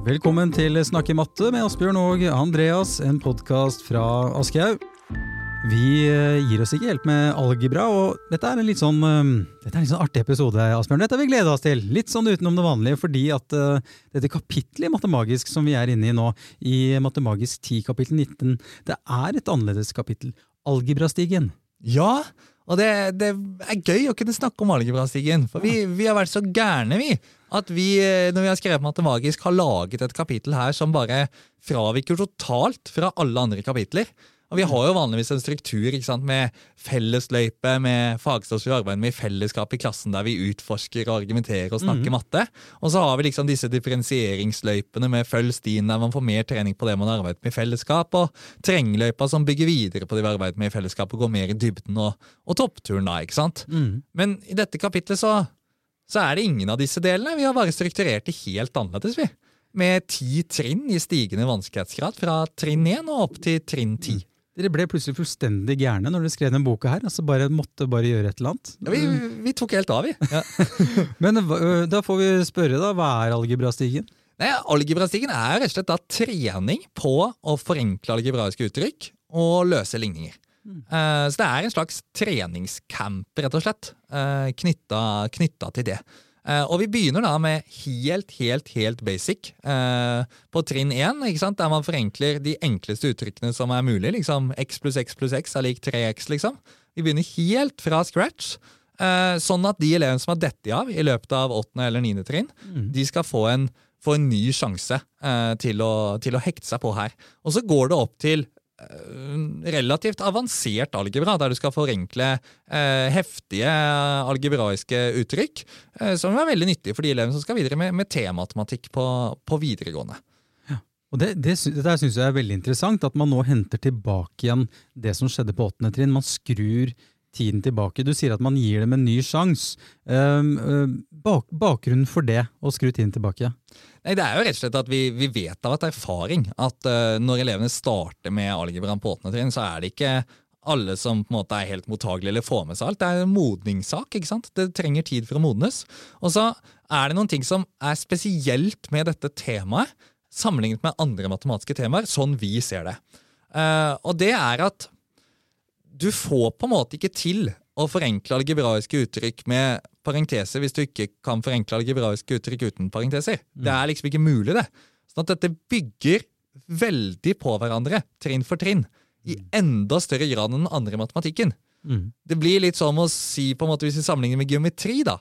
Velkommen til Snakke matte med Asbjørn og Andreas, en podkast fra Aschehoug. Vi eh, gir oss ikke helt med algebra, og dette er en litt sånn, eh, dette er en litt sånn artig episode. Asbjørn. Dette har vi gleda oss til. Litt sånn utenom det vanlige, fordi at uh, dette kapitlet i Matemagisk som vi er inne i nå, i Matemagisk 10 kapittel 19, det er et annerledes kapittel. Algebrastigen. Ja, og det, det, er gøy å kunne snakke om algebrastigen. For vi, vi, har vært så gærne, vi, at vi, når vi har skrevet Matemagisk, har laget et kapittel her som bare fraviker totalt fra alle andre kapitler. Og Vi har jo vanligvis en struktur sant, med fellesløype, med fagstoff vi arbeider med i fellesskap i klassen, der vi utforsker og argumenterer og snakker mm. matte. Og så har vi liksom disse differensieringsløypene med følg stien, der man får mer trening på det man har arbeidet med i fellesskap, og terrengløypa som bygger videre på det vi har arbeidet med i fellesskap, og går mer i dybden, og, og toppturen da, ikke sant. Mm. Men i dette kapitlet så, så er det ingen av disse delene. Vi har bare strukturert det helt annerledes, vi med ti trinn i stigende vanskelighetsgrad, fra trinn 1 og opp til trinn 10. Dere ble plutselig fullstendig gærne når dere skrev den boka her. altså bare Måtte bare gjøre et eller annet. Ja, vi, vi, tok helt av, vi. Ja. Men da får vi spørre, da. Hva er algebrastigen? Nei, Algebrastigen er rett og slett da trening på å forenkle algebraiske uttrykk og løse ligninger. Mm. Uh, så det er en slags treningscamp, rett og slett, uh, knytta til det. Uh, og vi begynner da med helt, helt, helt basic uh, på trinn 1, der man forenkler de enkleste uttrykkene som er mulig. liksom X pluss X pluss X er lik 3X, liksom. Vi begynner helt fra scratch. Uh, sånn at de elevene som har dette av i løpet av 8. eller 9. trinn, mm. de skal få en, få en ny sjanse til å, til, å, hekte seg på her. Og så går det opp til Eh, relativt avansert algebra, der du skal forenkle eh, heftige algebraiske uttrykk, eh, som er veldig nyttig for de elevene som skal videre med, med T-matematikk på, på, videregående. Og Det, det, det syns jeg er veldig interessant, at man nå henter tilbake igjen det som skjedde på åttende trinn. Man skrur tiden tilbake. Du sier at man gir dem en ny sjanse. Uh, bak, bakgrunnen for det, å skru tiden tilbake? Nei, Det er jo rett og slett at vi, vi vet av et erfaring at uh, når elevene starter med algebraen på åttende trinn, så er det ikke alle som på en måte er helt mottagelige eller får med seg alt. Det er en modningssak. ikke sant? Det trenger tid for å modnes. Og så er det noen ting som er spesielt med dette temaet, sammenlignet med andre matematiske temaer, sånn vi ser det. Uh, og det er at du får på en måte ikke til å forenkle algebraiske uttrykk med parenteser hvis du ikke kan forenkle algebraiske uttrykk uten parenteser. Mm. Det er liksom ikke mulig, det. Sånn at dette bygger veldig på hverandre, trinn for trinn, i mm. enda større grad enn den andre matematikken. Mm. Det blir litt som å si, på en måte hvis vi sammenligner med geometri, da,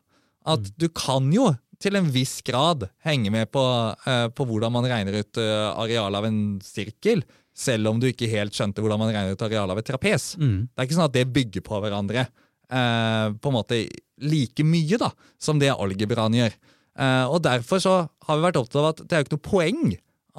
at mm. du kan jo til en viss grad henge med på, uh, på hvordan man regner ut uh, arealet av en sirkel, selv om du ikke helt skjønte hvordan man regner ut arealet av et trapes. Mm. Det er ikke sånn at det bygger på hverandre eh, på en måte like mye da, som det algebraen gjør. Eh, og Derfor så har vi vært opptatt av at det er jo ikke noe poeng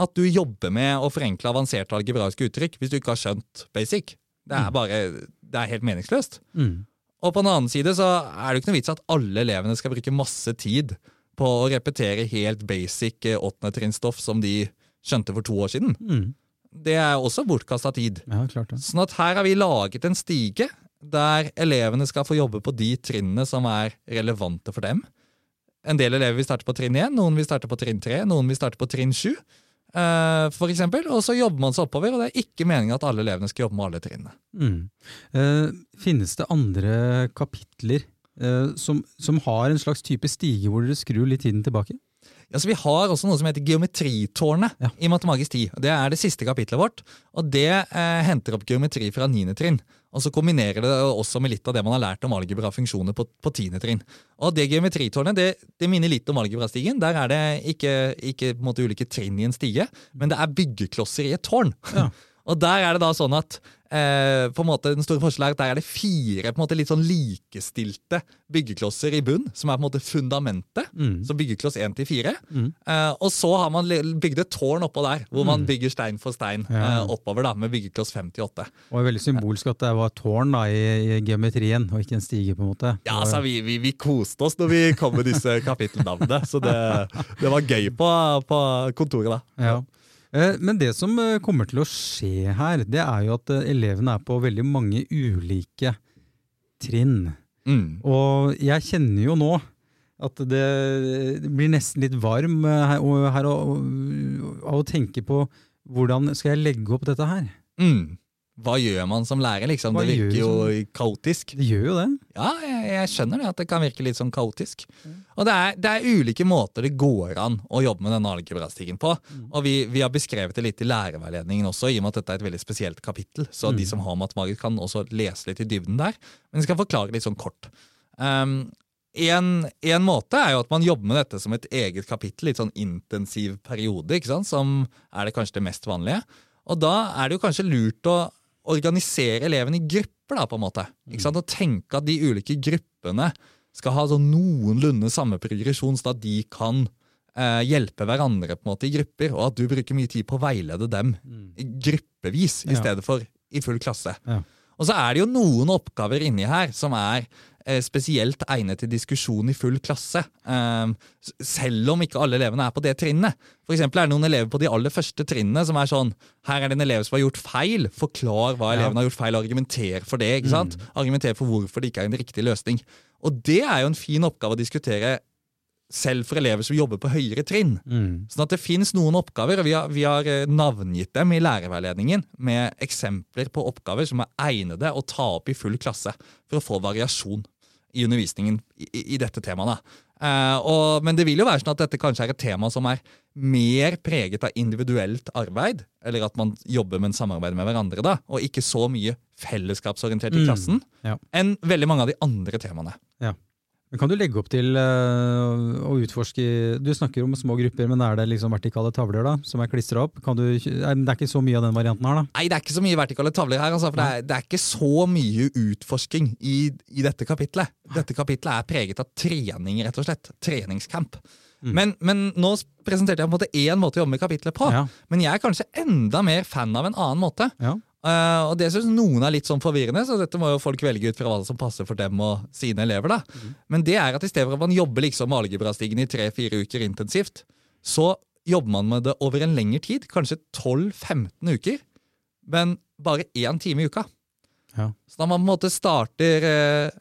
at du jobber med å forenkle avanserte algebraiske uttrykk hvis du ikke har skjønt basic. Det er mm. bare, det er helt meningsløst. Mm. Og på den annen side så er det jo ikke noe vits at alle elevene skal bruke masse tid på å repetere helt basic eh, åttendetrinnstoff som de skjønte for to år siden. Mm det er også bortkasta tid. Ja, klart det. Sånn at her har vi laget en stige der elevene skal få jobbe på de trinnene som er relevante for dem. En del elever vil starte på trinn 1, noen vil starte på trinn 3, noen vil starte på trinn 7. Uh, for eksempel, og så jobber man seg oppover, og det er ikke meningen at alle elevene skal jobbe med alle trinnene. Mm. Uh, finnes det andre kapitler som, som, har en slags type stige hvor dere skrur litt tiden tilbake? Ja, så Vi har også noe som heter Geometritårnet ja. i Matemagisk 10. Det er det siste kapitlet vårt. og Det eh, henter opp geometri fra 9. trinn. Og så kombinerer det også med litt av det man har lært om algebra-funksjoner på, på 10. trinn. Og Det geometritårnet det, det minner litt om algebrastigen. Der er det ikke, ikke måte, ulike trinn i en stige, men det er byggeklosser i et tårn. Ja. og der er det da sånn at Eh, på en måte Den store forskjellen er at der er det fire på en måte litt sånn likestilte byggeklosser i bunn, som er på en måte fundamentet. Mm. Så byggekloss 1 til 4. Mm. Eh, og så har man bygd et tårn oppå der, hvor man mm. bygger stein for stein ja. eh, oppover da, med byggekloss 5 til 8. Og er veldig symbolsk at det var tårn da, i, i, geometrien, og ikke en stige. på en måte. Ja, altså vi, vi, vi koste oss når vi kom med disse kapittelnavnene, så det, det, var gøy på, på kontoret da. Ja. Eh, men det som eh, kommer til å skje her, det er jo at eh, elevene er på veldig mange ulike trinn. Mm. Og jeg kjenner jo nå At det, blir nesten litt varm her, og- her og- av å tenke på hvordan skal jeg legge opp dette her. Mm. Hva gjør man som lærer, liksom? Hva det virker jo kaotisk. Det gjør jo det. Ja, jeg, jeg skjønner det, at det kan virke litt sånn kaotisk. Og det er, det er ulike måter det går an å jobbe med denne algebrastikken på. Og vi, vi har beskrevet det litt i lærerveiledningen også, i og med at dette er et veldig spesielt kapittel. Så de som har matematikk, kan også lese litt i dybden der. Men jeg skal forklare litt sånn kort. Um, en, en måte er jo at man jobber med dette som et eget kapittel, litt sånn intensiv periode, ikke sant? som er det kanskje det mest vanlige. Og da er det jo kanskje lurt å organisere elevene i grupper, da, på en måte. Ikke sant? Og tenke at de ulike gruppene skal ha sånn noenlunde samme progresjon, så at de kan eh, hjelpe hverandre på en måte i grupper, og at du bruker mye tid på å veilede dem mm. gruppevis i Ja. stedet for i full klasse. Ja. Og så er det jo noen oppgaver inni her som er spesielt egnet til diskusjon i full klasse, eh, selv om ikke alle elevene er på det trinnet. For eksempel er det noen elever på de aller første trinnene som er sånn Her er det en elev som har gjort feil. Forklar hva eleven har gjort feil, og argumenter for det. ikke sant? Argumenter for hvorfor det ikke er en riktig løsning. Og det er jo en fin oppgave å diskutere selv for elever som jobber på høyere trinn. Mm. Sånn at det finnes noen oppgaver, og vi har, vi har eh, navngitt dem i lærerveiledningen med eksempler på oppgaver som er egnede å ta opp i full klasse for å få variasjon i undervisningen i, i- dette temaet. da. Eh, og, men det vil jo være sånn at dette kanskje er et tema som er mer preget av individuelt arbeid, eller at man jobber med en samarbeid med hverandre, da, og ikke så mye fellesskapsorientert i Mm, klassen, ja. enn veldig mange av de andre temaene. Men Kan du legge opp til øh, å utforske Du snakker om små grupper, men er det liksom vertikale tavler da, som er klistra opp? Kan du, det er ikke så mye av den varianten her, da? Nei, det er ikke så mye vertikale tavler her, altså, for det er, det er ikke så mye utforsking i, i dette kapitlet. Dette kapitlet er preget av trening, rett og slett. Treningscamp. Men, men nå presenterte jeg på en måte én måte å jobbe med kapitlet på. Ja. Men jeg er kanskje enda mer fan av en annen måte. Ja. Eh, og det syns noen er litt sånn forvirrende, så dette må jo folk velge ut fra hva som passer for dem og sine elever. da. Men det er at i stedet for at man jobber liksom algebrastigen i tre-fire uker intensivt, så jobber man med det over en lengre tid, kanskje 12-15 uker, men bare én time i uka. Ja. Så da man på en måte starter,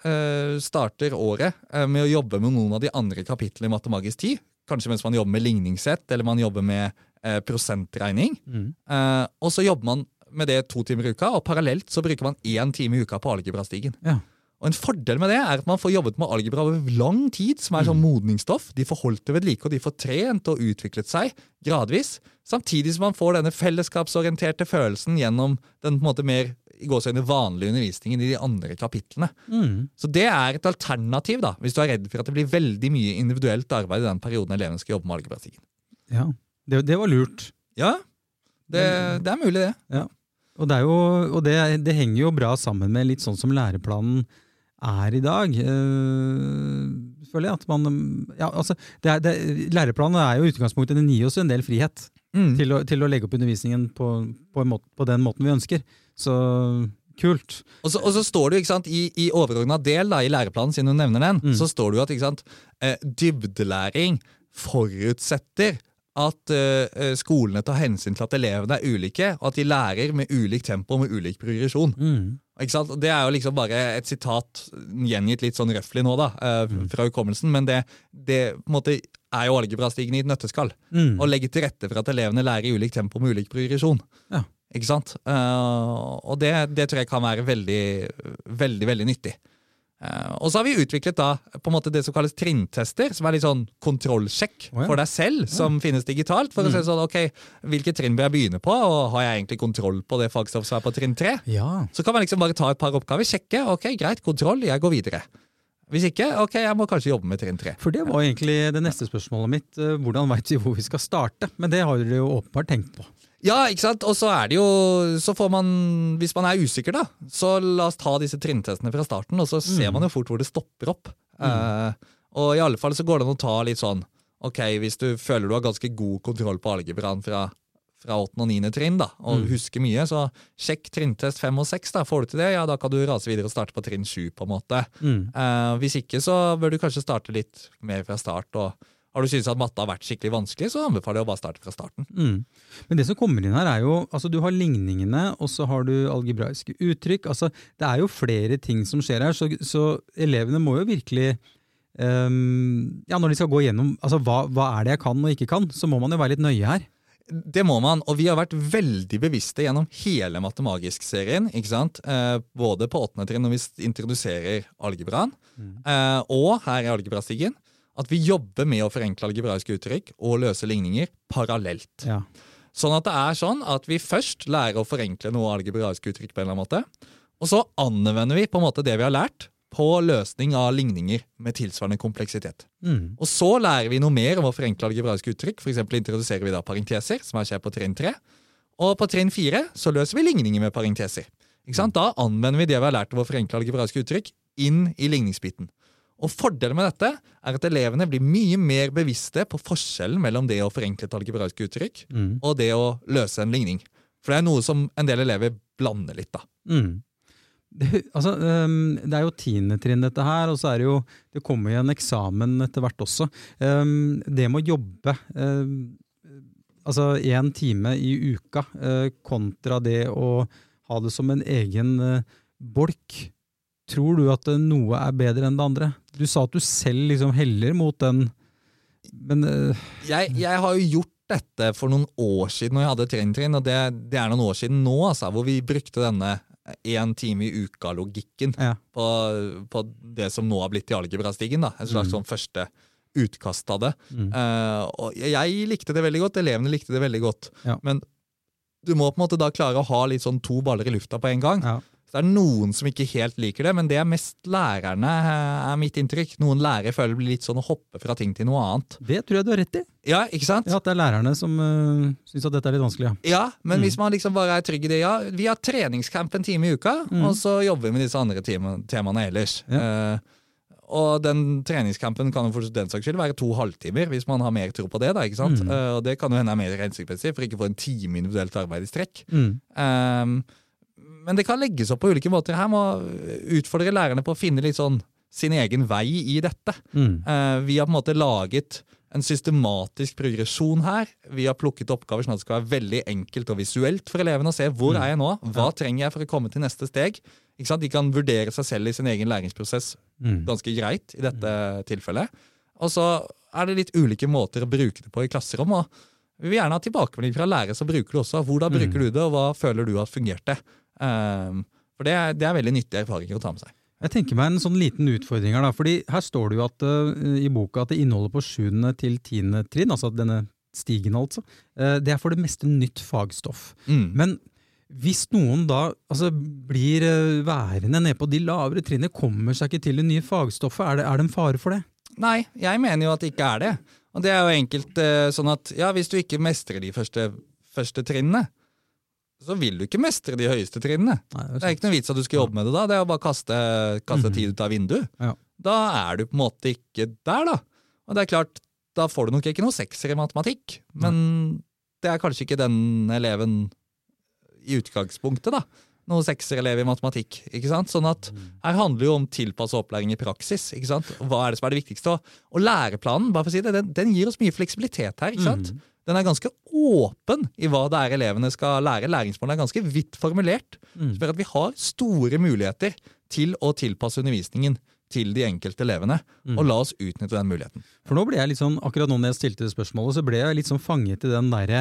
eh, starter året uh, med å jobbe med noen av de andre kapitlene i Matemagisk 10, kanskje mens man jobber med ligningssett, eller man jobber med prosentregning, Mm. og så jobber man med det to timer i uka, og parallelt så bruker man én time i uka på algebrastigen. Ja. Og En fordel med det er at man får jobbet med algebra over lang tid, som er sånn modningsstoff. De får holdt det ved like, og de får trent og utviklet seg gradvis. Samtidig som man får denne fellesskapsorienterte følelsen gjennom den på en måte mer i gåseøyne vanlige undervisningen i de andre kapitlene. Mm. Så det er et alternativ da, hvis du er redd for at det blir veldig mye individuelt arbeid i den perioden elevene skal jobbe med algebrastigen. ja. Det, det var lurt. Ja, det, det er mulig, det. Ja. Og, det, jo, og det, det henger jo bra sammen med litt sånn som læreplanen er i dag. øh, føler jeg at man ja, altså, det er, det, Læreplanen er jo i utgangspunktet Den gir oss en del frihet Mm. til, å, til å legge opp undervisningen på, på, måte, på den måten vi ønsker. Så kult. Og så, og så står det jo ikke sant, i, i overordna del da, i læreplanen, siden du nevner den, Mm. så står det jo at ikke sant, eh, dybdelæring forutsetter at eh, skolene tar hensyn til at elevene er ulike, og at de lærer med ulikt tempo og med ulik progresjon. Mm. Det er jo liksom bare et sitat gjengitt litt sånn røftlig nå, da, uh, fra hukommelsen, men det, det måte er jo algebrastigen i et nøtteskall. Mm. Å legge til rette for at elevene lærer i ulikt tempo med ulik progresjon. Ja. Ikke sant? Uh, og det, det tror jeg kan være veldig, veldig, veldig nyttig. Eh, og så har vi utviklet da på en måte det som kalles trinntester, som er litt sånn kontrollsjekk oh, ja. Mm. for deg selv, som finnes digitalt. For å se sånn, ok, hvilke trinn bør jeg begynne på, og har jeg egentlig kontroll på det fagstoffet som er på trinn tre? Ja. Så kan man liksom bare ta et par oppgaver, sjekke, ok, greit, kontroll, jeg går videre. Hvis ikke, ok, jeg må kanskje jobbe med trinn tre. For det var egentlig det neste spørsmålet mitt. øh, Hvordan veit vi hvor vi skal starte? Men det har dere jo åpenbart tenkt på. Ja, ikke sant? Og så er det jo Så får man Hvis man er usikker, da, så la oss ta disse trinntestene fra starten, og så ser man jo fort hvor det stopper opp. Eh, og i alle fall så går det an å ta litt sånn Ok, hvis du føler du har ganske god kontroll på algebraen fra, fra 8. og 9. trinn, da, og husker mye, så sjekk trinntest 5 og 6. Da. Får du til det, ja, da kan du rase videre og starte på trinn 7, på en måte. Mm. Uh, hvis ikke, så bør du kanskje starte litt mer fra start. og har du syntes at matte har vært skikkelig vanskelig, så anbefaler jeg å bare starte fra starten. Mm. Men det som kommer inn her er jo, altså du har ligningene, og så har du algebraiske uttrykk. altså Det er jo flere ting som skjer her, så, så elevene må jo virkelig um, ja, når de skal gå gjennom altså, hva, hva er det jeg kan og ikke kan, så må man jo være litt nøye her. Det må man, og vi har vært veldig bevisste gjennom hele Matemagisk-serien. ikke sant? Eh, både på åttende trinn når vi introduserer algebraen, eh, og her i algebrastigen. At vi jobber med å forenkle algebraiske uttrykk og løse ligninger parallelt. Ja. Sånn at det er sånn at vi først lærer å forenkle noe algebraiske uttrykk på en eller annen måte, og så anvender vi på en måte det vi har lært, på løsning av ligninger med tilsvarende kompleksitet. Mm. Og så lærer vi noe mer om å forenkle algebraiske uttrykk. For introduserer vi da parenteser, som er skjer på trinn tre. Og på trinn fire så løser vi ligninger med parenteser. Da anvender vi det vi har lært om å forenkle algebraiske uttrykk, inn i ligningsbiten. Og Fordelen med dette er at elevene blir mye mer bevisste på forskjellen mellom det å forenkle et algebraisk uttrykk Mm. og det å løse en ligning. For det er noe som en del elever blander litt. da. Mm. Det, altså, ehm, det er jo tiendetrinn, dette her, og så er det jo Det kommer jo en eksamen etter hvert også. Ehm, det med å jobbe ehm, altså én time i uka eh, kontra det å ha det som en egen eh, bolk. Tror du at eh, noe er bedre enn det andre? Du sa at du selv liksom heller mot den, men eh, Jeg, jeg har jo gjort dette for noen år siden når jeg hadde trinn-trinn, og det, det er noen år siden nå, altså, hvor vi brukte denne én time i uka-logikken ja. på, på det som nå har blitt i algebrastigen. da, En slags sånn første utkast av det. Mm. Uh, og jeg likte det veldig godt, elevene likte det veldig godt. Ja. Men du må på en måte da klare å ha litt sånn to baller i lufta på en gang. ja. Så det er noen som ikke helt liker det, men det er mest lærerne, eh, er mitt inntrykk. Noen lærere føler det blir litt sånn å hoppe fra ting til noe annet. Det tror jeg du har rett i. Ja, ikke sant? Ja, At det er lærerne som uh, syns at dette er litt vanskelig. Ja. Ja, men Mm. hvis man liksom bare er trygg i det, ja. Vi har treningscamp en time i uka, Mm. og så jobber vi med disse andre temaene ellers. Eh, og den treningskampen kan jo for den saks skyld være to halvtimer, hvis man har mer tro på det. da, ikke sant? Mm. Uh, og det kan jo hende er mer hensiktsmessig, for ikke å få en time individuelt arbeid i strekk. Mm. Ehm, men det kan legges opp på ulike måter. Her må utfordre lærerne på å finne litt sånn sin egen vei i dette. Mm. Eh, vi har på en måte laget en systematisk progresjon her. Vi har plukket oppgaver sånn at det skal være veldig enkelt og visuelt for elevene å se hvor er jeg nå, hva trenger jeg for å komme til neste steg. De kan vurdere seg selv i sin egen læringsprosess Mm. ganske greit i dette tilfellet. Og så er det litt ulike måter å bruke det på i klasserom. og Vi vil gjerne ha tilbakemelding fra lærere som bruker det også. Hvordan bruker Mm. du det, og hva føler du har fungert Um, for det er, det er veldig nyttige erfaringer å ta med seg. Jeg tenker meg en sånn liten utfordring her, da, fordi her står det jo at, uh, i boka at det inneholder på 7. til tiende trinn, altså denne stigen altså, uh, det er for det meste nytt fagstoff. Mm. Men hvis noen da altså, blir uh, værende nede på de lavere trinnene, kommer seg ikke til det nye fagstoffet, er det, er det en fare for det? Nei, jeg mener jo at det ikke er det. Og det er jo enkelt sånn at ja, hvis du ikke mestrer de første, første trinnene, så vil du ikke mestre de høyeste trinnene. Nei, Det er ikke noe vits at du skal jobbe med det da. Det er å bare kaste, kaste Mhm. tid ut av vinduet. Ja. Da er du på en måte ikke der, da. Og det er klart, da får du nok ikke noe sekser i matematikk. Men det er kanskje ikke den eleven i utgangspunktet, da. Noen sekserelev i matematikk. ikke sant? Sånn at her handler jo om tilpassa opplæring i praksis. ikke sant? Hva er det som er det viktigste? Og, og læreplanen bare for å si det, den, den gir oss mye fleksibilitet her. ikke sant? Mm. Den er ganske åpen i hva det er elevene skal lære. Læringsmålene er ganske vidt formulert. Mm. som gjør at vi har store muligheter til å tilpasse undervisningen til de enkelte elevene. Mm. Og la oss utnytte den muligheten. For nå ble jeg litt sånn, akkurat nå når jeg stilte spørsmålet, så ble jeg litt sånn fanget i den der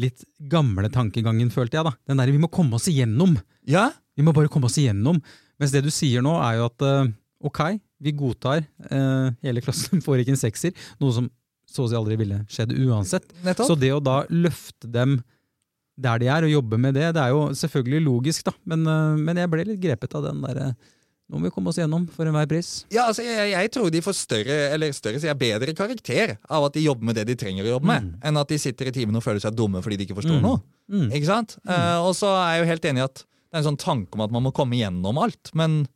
litt gamle tankegangen, følte jeg da. Den der vi må komme oss igjennom. Ja, Vi må bare komme oss igjennom. Mens det du sier nå, er jo at eh, ok, vi godtar eh, hele klassen får ikke en sekser, noe som så å si aldri ville skjedd uansett. nettopp. Så det å da løfte dem der de er, og jobbe med det, det er jo selvfølgelig logisk, da. Men, eh, men jeg ble litt grepet av den derre Nå må vi komme oss igjennom for enhver pris. Ja, altså, jeg, jeg tror de får større, eller større, jeg, bedre karakter av at de jobber med det de trenger å jobbe med, Mm. enn at de sitter i timen og føler seg dumme fordi de ikke forstår Mm. noe. Mm. Ikke sant? Uh, og så er jeg jo helt enig i at det er en sånn tanke om at man må komme igjennom alt. Men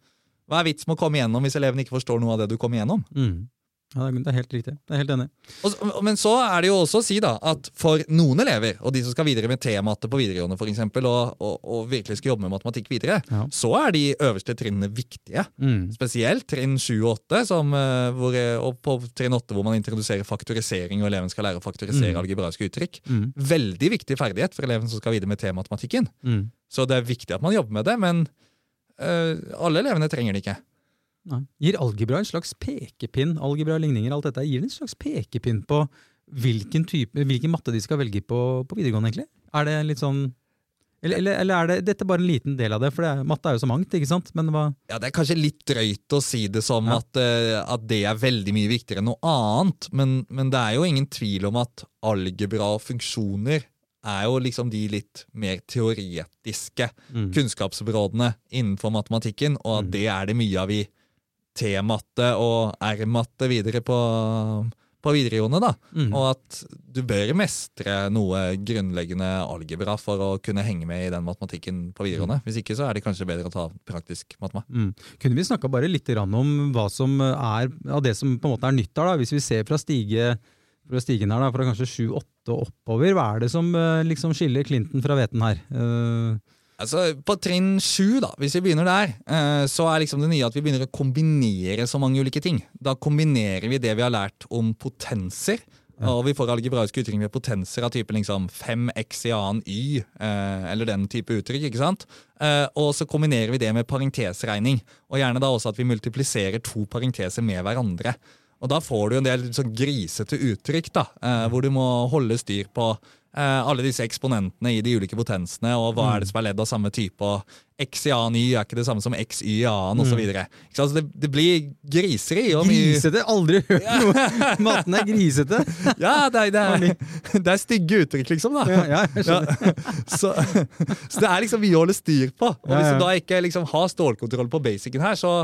hva er vits med å komme igjennom hvis elevene ikke forstår noe av det du kommer igjennom? Mm. Ja, det er- helt riktig. Det er helt enig. Og, men så er det jo også å si da, at for noen elever, og de som skal videre med tematte på videregående for eksempel, og, og, og virkelig skal jobbe med matematikk videre, Ja. så er de øverste trinnene viktige. Mm. Spesielt trinn 7 og 8, som, eh, hvor, eh, og på trinn 8 hvor man introduserer faktorisering, og eleven skal lære å faktorisere Mm. algebraiske uttrykk. Mm. Veldig viktig ferdighet for eleven som skal videre med tematematikken. Mm. Så det er viktig at man jobber med det, men øh, alle elevene trenger det ikke. Nei. Gir algebra en slags pekepinn algebra, ligninger, alt dette, gir det en slags pekepinn på hvilken, type, hvilken matte de skal velge på, på videregående, egentlig? Er det litt sånn eller, eller, eller, er det dette bare en liten del av det? For det matte er jo så mangt. ikke sant? Men hva Ja, Det er kanskje litt drøyt å si det som ja. at, uh, at, det er veldig mye viktigere enn noe annet, men, men, det er jo ingen tvil om at algebra og funksjoner er jo liksom de litt mer teoretiske mm. kunnskapsområdene innenfor matematikken, og at mm. det er det mye av i T-matte og R-matte videre på på videregående. da, mm. Og at du bør mestre noe grunnleggende algebra for å kunne henge med i den matematikken på videregående. Mm. Hvis ikke så er det kanskje bedre å ta praktisk matema. Mm. Kunne vi snakka bare litt om hva som er av det som på en måte er nytt her, da, Hvis vi ser fra stige fra stigen her da, fra kanskje sju-åtte og oppover, hva er det som eh, liksom skiller Clinton fra hveten her? Uh, Altså, På trinn sju, da, hvis vi begynner der, eh, så er liksom det nye at vi begynner å kombinere så mange ulike ting. Da kombinerer vi det vi har lært om potenser. Ja. Og vi får algebraiske uttrykk med potenser av typen liksom 5x i annen y, eh, eller den type uttrykk. ikke sant? Eh, og så kombinerer vi det med parentesregning. Og gjerne da også at vi multipliserer to parenteser med hverandre. Og da får du en del sånn grisete uttrykk, da, hvor du må holde styr på alle disse eksponentene i de ulike potensene, og hva er det mm. som er ledd av samme type. og X i annen Y er ikke det samme som X y i annen, osv. Mm. Så det, det blir griseri. Og grisete? Aldri hørt noe! Matten er grisete! ja, det er, det, er, det er, stygge uttrykk, liksom. da. Ja, ja, ja, så, så, det er liksom mye å holde styr på. Og hvis du da ikke liksom har stålkontroll på basicen her, så,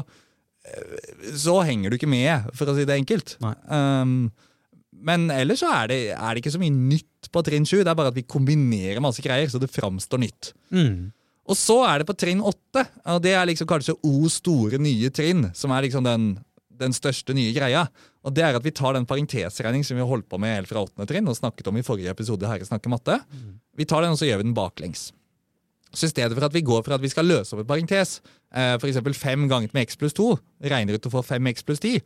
så henger du ikke med, for å si det enkelt. Um, men ellers så er det, er det, ikke så mye nytt på trinn 7. Det er bare at vi kombinerer masse greier, så det framstår nytt. Mm. Og så er det på trinn 8, og det er liksom kanskje O store nye trinn, som er liksom den, den største nye greia. Og det er at vi tar den parentesregning som vi har holdt på med helt fra 8. trinn, og snakket om i forrige episode Herre snakker matte. Mm. Vi tar den, og så gjør vi den baklengs. Så i stedet for at vi går for at vi skal løse opp et parentes, eh, f.eks. 5 ganget med x pluss 2, regner ut å få 5x pluss 10,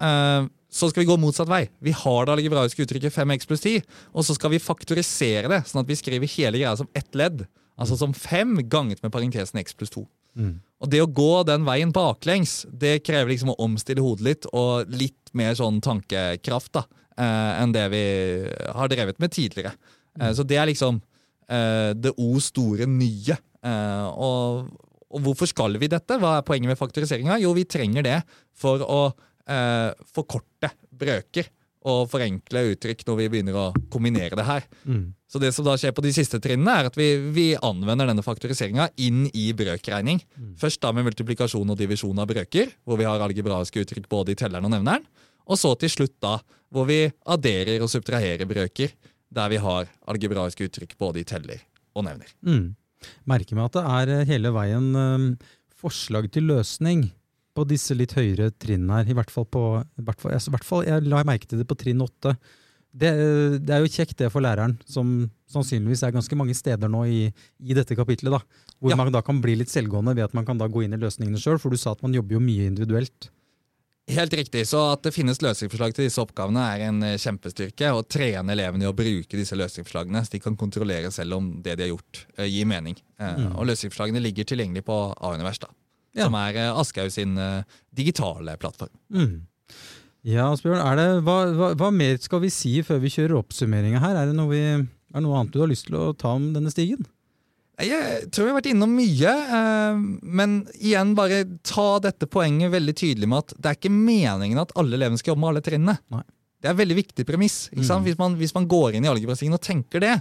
eh, så skal vi gå motsatt vei. Vi har det algebraiske uttrykket 5x pluss 10, og så skal vi faktorisere det, sånn at vi skriver hele greia som ett ledd. Altså som 5 ganget med parentesen x pluss 2. Mm. Og det å gå den veien baklengs, det krever liksom å omstille hodet litt, og litt mer sånn tankekraft da, eh, enn det vi har drevet med tidligere. Eh, så det er liksom eh, det O store nye. Og, og, hvorfor skal vi dette? Hva er poenget med faktoriseringa? Jo, vi trenger det for å eh, forkorte brøker og forenkle uttrykk når vi begynner å kombinere det her. Mm. Så det som da skjer på de siste trinnene, er at vi, vi anvender denne faktoriseringa inn i brøkregning. Mm. Først da med multiplikasjon og divisjon av brøker, hvor vi har algebraiske uttrykk både i telleren og nevneren. Og så til slutt da, hvor vi adderer og subtraherer brøker, der vi har algebraiske uttrykk både i teller og nevner. Mm. Merker meg at det er eh, hele veien um, forslag til løsning på disse litt høyere trinnene her. I hvert fall på hvert fall, altså, hvert fall, Jeg la merke til det på trinn åtte. Det, det, er jo kjekt det for læreren, som sannsynligvis er ganske mange steder nå i, i dette kapitlet, da, hvor ja. man da kan bli litt selvgående ved at man kan da gå inn i løsningene sjøl. For du sa at man jobber jo mye individuelt. Helt riktig. Så at det finnes løsningsforslag til disse oppgavene, er en eh, kjempestyrke. Å trene elevene i å bruke disse løsningsforslagene, så de kan kontrollere selv om det de har gjort, eh, gir mening. Eh, mm. Og løsningsforslagene ligger tilgjengelig på A-univers. da ja. som er eh, Aschehoug sin uh, digitale plattform. Mm. Ja, Asbjørn, hva, hva, hva, mer skal vi si før vi kjører oppsummeringa her? Er det noe, vi, er det noe annet du har lyst til å ta om denne stigen? Jeg tror vi har vært innom mye, uh, men igjen bare ta dette poenget veldig tydelig med at det er ikke meningen at alle elevene skal jobbe med alle trinnene. Det er en veldig viktig premiss. Mm. Hvis, man, hvis, man, går inn i algebrastigen og tenker det,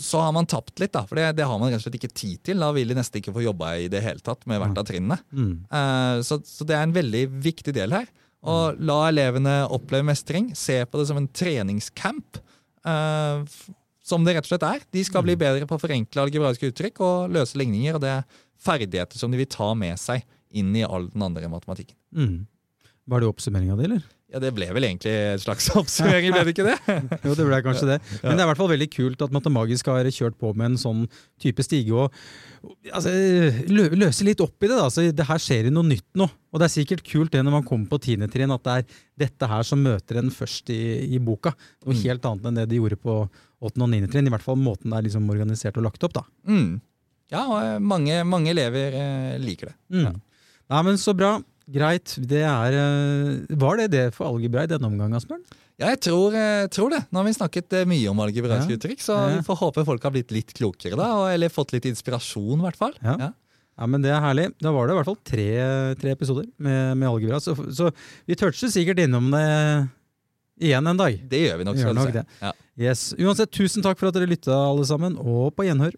så har man tapt litt, da. For det, det, har man rett og slett ikke tid til. Da vil de nesten ikke få jobba i det hele tatt med hvert av trinnene. Mm. Uh, så, så, det er en veldig viktig del her. Å mm. la elevene oppleve mestring. Se på det som en treningscamp. Uh, som det rett og slett er. De skal bli mm. bedre på å forenkle algebraiske uttrykk og løse ligninger. Og det er ferdigheter som de vil ta med seg inn i all den andre matematikken. Mm. Var det oppsummeringa di, eller? Ja, Det ble vel egentlig et slags oppsummering, ble det ikke det? jo, det ble kanskje det. Men det er i hvert fall veldig kult at Matemagisk har kjørt på med en sånn type stige. og altså, Løse litt opp i det. da, så det Her skjer jo noe nytt nå. Og det er sikkert kult det når man kommer på tiende trinn, at det er dette her som møter en først i, i boka. Noe mm. helt annet enn det de gjorde på åttende og niende trinn. I hvert fall måten det er liksom organisert og lagt opp. da. Mm. Ja, og mange, mange elever eh, liker det. Mm. Ja. Nei, men Så bra. Greit. Det er, eh, var det det for algebra i denne omgang, Asbjørn? Ja, jeg tror, jeg tror det. Nå har vi snakket eh, mye om algebraiske Ja. uttrykk, så Ja. vi får håpe folk har blitt litt klokere, da, eller fått litt inspirasjon, i hvert fall. Ja. Ja. Men Det er herlig. Da var det i hvert fall tre, tre episoder med, med algebra. Så, så vi toucher sikkert innom det igjen en dag. Det gjør vi nok. Gjør nok det. Ja. Yes. Uansett, tusen takk for at dere lytta, alle sammen, og på gjenhør.